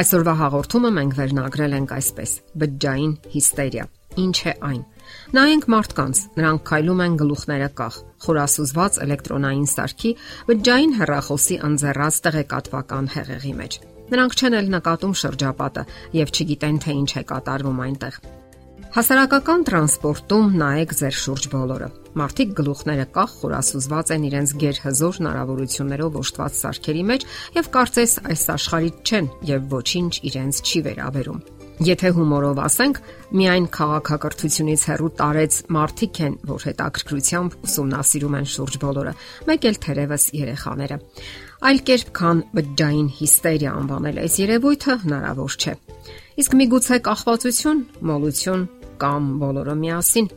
Այսօրվա հաղորդումը մենք վերնագրել ենք այսպես. բջջային հիստերիա։ Ինչ է այն։ Նայենք մարդկանց, նրանք քայլում են գլուխները կախ, խորասուզված էլեկտրոնային սարքի բջջային հեռախոսի անձեռած տեղեկատվական հեղեղի մեջ։ Նրանք չեն էլ նկատում շրջապատը եւ չգիտեն թե ինչ է կատարվում այնտեղ։ Հասարակական տրանսպորտում նայեք ձեր շուրջ բոլորը։ Մարդիկ գլուխները կախ խորասուզված են իրենց ģերհզոր հնարավորություններով ոշտված սարքերի մեջ եւ կարծես այս աշխարհից չեն եւ ոչինչ իրենց չի վերաբերում։ Եթե հումորով ասենք, միայն քաղաքակրթությունից հեռու տարեց մարդիկ են, որ հետաքրքրությամբ ուսումնասիրում են շուրջ բոլորը, մեկ էլ թերևս երեխաները։ Այլ կերպ քան բջջային հիստերիա անվանել այս երևույթը հնարավոր չէ։ Իսկ միգուցե կախվածություն, մոլություն, կամ բոլորը միասին։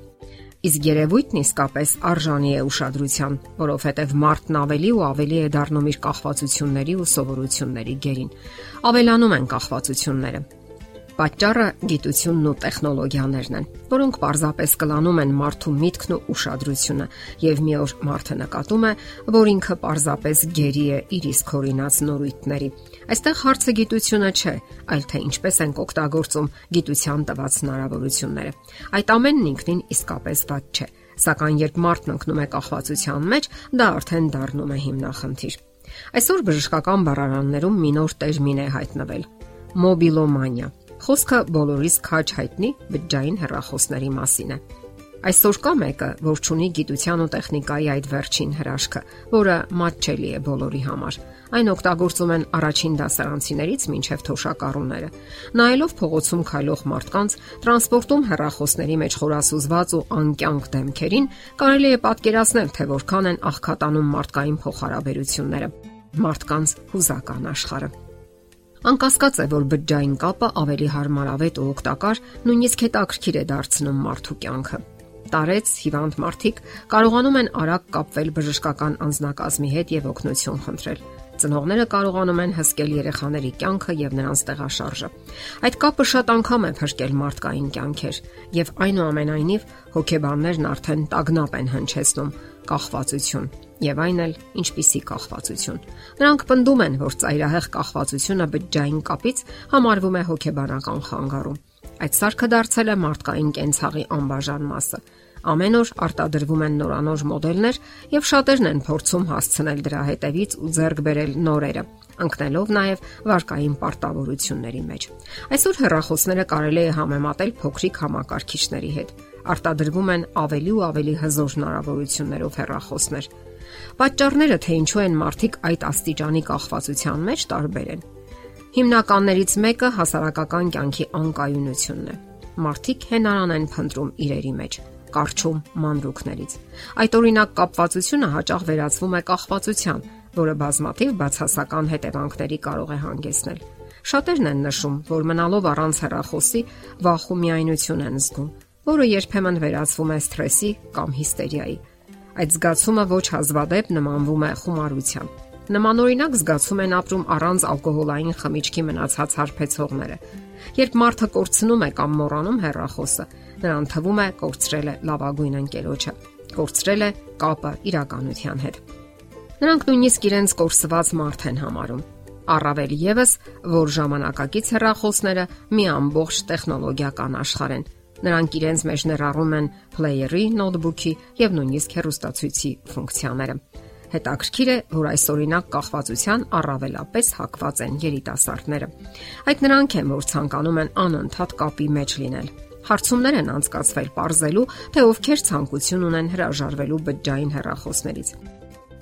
Իսկ երևույթն իսկապես արժանի է ուշադրության, որովհետև մարդն ավելի ու ավելի է դառնում իր կախվածությունների ու սովորությունների գերին։ Ավելանում են կախվածությունները, Պատճառը գիտությունն ու տեխնոլոգիաներն են, որոնք պարզապես կլանում են մարդու միտքն ու ուշադրությունը, եւ մի օր մարդը նկատում է, որ ինքը պարզապես գերի է իր իսկ օրինաց նորույթների։ Այստեղ հարցը գիտությունը չէ, այլ թե ինչպես են օգտագործում գիտության տված հնարավորությունները։ Այդ ամենն ինքնին իսկապես ված չէ, սակայն երբ մարդն ընկնում է կախվածության մեջ, դա արդեն դառնում է հիմնախնդիր։ Այսօր բժշկական բառարաններում մի նոր տերմին է հայտնվել՝ մոբիլոմանիա Խոսքը բոլորիս քաջ հայտնի բջջային հեռախոսների մասին է։ Այսօր կա մեկը, որ ճունի գիտության ու տեխնիկայի այդ վերջին հրաշքը, որը մատչելի է բոլորի համար։ Այն օգտագործում են առաջին դասարանցիներից մինչև թոշակառուները։ Նայելով փողոցում քայլող մարդկանց, տրանսպորտում հեռախոսների մեջ խորասուզված ու անկյանք դեմքերին, կարելի է պատկերացնել, թե որքան են աղքատանում մարդկային փոխհարաբերությունները։ Մարդկանց հուզական աշխարհը։ Անկասկած է, որ բջջային կապը ավելի հարմարավետ ու օգտակար, նույնիսկ հետաքրքիր է դարձնում մարդու կյանքը։ Տարեց հիվանդ մարդիկ կարողանում են արագ կապվել բժշկական անձնակազմի հետ եւ օգնություն խնդրել։ Ծնողները կարողանում են հսկել երեխաների կյանքը եւ նրանց տեղաշարժը։ Այդ կապը շատ անգամ է փրկել մարդկային կյանքեր եւ այնուամենայնիվ հոգեբաններն արդեն տագնապ են հնչեցնում կախվածություն եւ այն էլ ինչպիսի կախվածություն։ Նրանք պնդում են, որ ծայրահեղ կախվածությունը բջջային կապից համարվում է հոգեբանական խանգարում։ Այդ սարքը դարձել է մարդկային կենցաղի անբաժան մասը։ Ամեն օր արտադրվում են նորանոր մոդելներ եւ շատերն են փորձում հասցնել դրա հետևից ու ձեռք բերել նորերը, ընկնելով նաև վարկային պարտավորությունների մեջ։ Այսօր հեռախոսները կարելի է համեմատել փոքրիկ համակարգիչների հետ արտադրվում են ավելի ու ավելի հզոր հնարավորություններով հեռախոսներ։ Պատճառները, թե ինչու են մարդիկ այդ աստիճանի կախվածության մեջ, տարբեր են։ Հիմնականներից մեկը հասարակական կյանքի անկայունությունն է։ Մարդիկ հենարան են փնտրում իրերի մեջ կարճում մանրուքներից։ Այդ օրինակ կապվածությունը հաճախ վերածվում է կախվածության, որը բազմաթիվ բացասական հետևանքների կարող է հանգեցնել։ Շատերն են նշում, որ մնալով առանց հեռախոսի վախու միայնություն են զգում, որը երբեմն վերածվում է սթրեսի կամ հիստերիայի։ Այդ զգացումը ոչ հազվադեպ նմանվում է խումարության։ Նմանօրինակ զգացում են ապրում առանց ալկոհոլային խմիչքի մնացած հարբեցողները։ Երբ մարդը կորցնում է կամ մոռանում հեռախոսը, նրան թվում է կորցրել է լավագույն ընկերոջը, կորցրել է կապը իրականության հետ։ Նրանք նույնիսկ իրենց կորսված մարդ են համարում։ Առավել եւս, որ ժամանակակից հեռախոսները մի ամբողջ տեխնոլոգիական աշխարհ են, Նրանք իրենց մեջ ներառում են փլեյերի, նոթբուքի եւ նույնիսկ հեռուստացույցի ֆունկցիաները։ Հետաքրքիր է, որ այս օրինակ կախվածության առավելապես հակված են երիտասարդները։ Այդ նրանք են, որ ցանկանում են անընդհատ կապի մեջ լինել։ Հարցումներ են անցկացվել ողրզելու, թե ովքեր ցանկություն ունեն հրաժարվելու բջջային հեռախոսներից։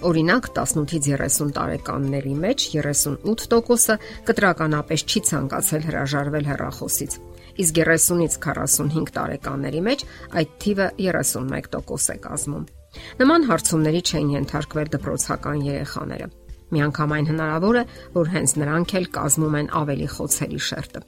Օրինակ 18-ից 30 տարեկանների մեջ 38%-ը կտրականապես չի ցանկացել հրաժարվել հեռախոսից իսկ 30-ից 45 տարեկանների մեջ այդ թիվը 31% է կազմում։ Նման հարցումների չեն ենթարկվել դպրոցական երեխաները։ Միանգամայն հնարավոր է, որ հենց նրանք էլ կազմում են ավելի խոցելի շերտը։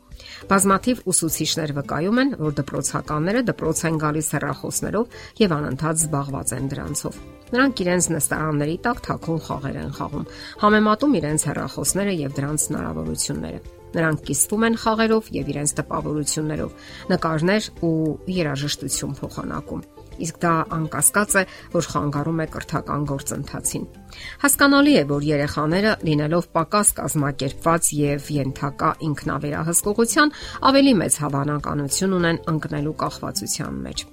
Բազմաթիվ ուսուցիչներ վկայում են, որ դպրոցականները դպրոց են գալիս հեռախոսներով եւ անընդհատ զբաղված են դրանցով։ Նրանք իրենց նստարանների տակ թաքուն խաղեր են խաղում, համեմատում իրենց հեռախոսները եւ դրանց հնարավորությունները։ Նրանք կիսվում են խաղերով եւ իրենց տպավորություններով, նկարներ ու երաժշտություն փոխանակում իսկ դա անկասկած է, որ խանգարում է կրթական գործընթացին։ Հասկանալի է, որ երեխաները լինելով պակաս կազմակերպված եւ յենթակա ինքնավերահսկողության, ավելի մեծ հավանականություն ունեն ընկնելու կախվածության մեջ։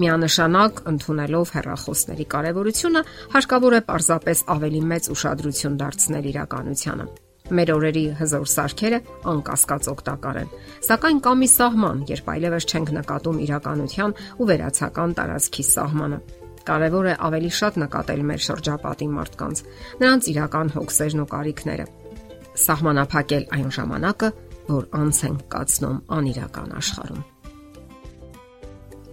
Միանշանակ ընդունելով հերախոսների կարևորությունը, հարկավոր է պարզապես ավելի մեծ ուշադրություն դարձնել իրականությանը Մեր օրերի հզոր սարքերը անկասկած օգտակար են, սակայն կա մի սահման, երբ այլևս չենք նկատում իրականության ու վերացական տարածքի սահմանը։ Կարևոր է ավելի շատ նկատել մեր շրջապատի մարդկանց, նրանց իրական հոգսերն ու կարիքները։ Սահմանափակել այն ժամանակը, որ անց են կացնում անիրական աշխարհում։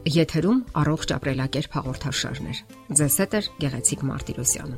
Եթերում առողջ ապրելակերպ հաղորդաշարներ։ Ձեզ հետ է Գեղեցիկ Մարտիրոսյանը։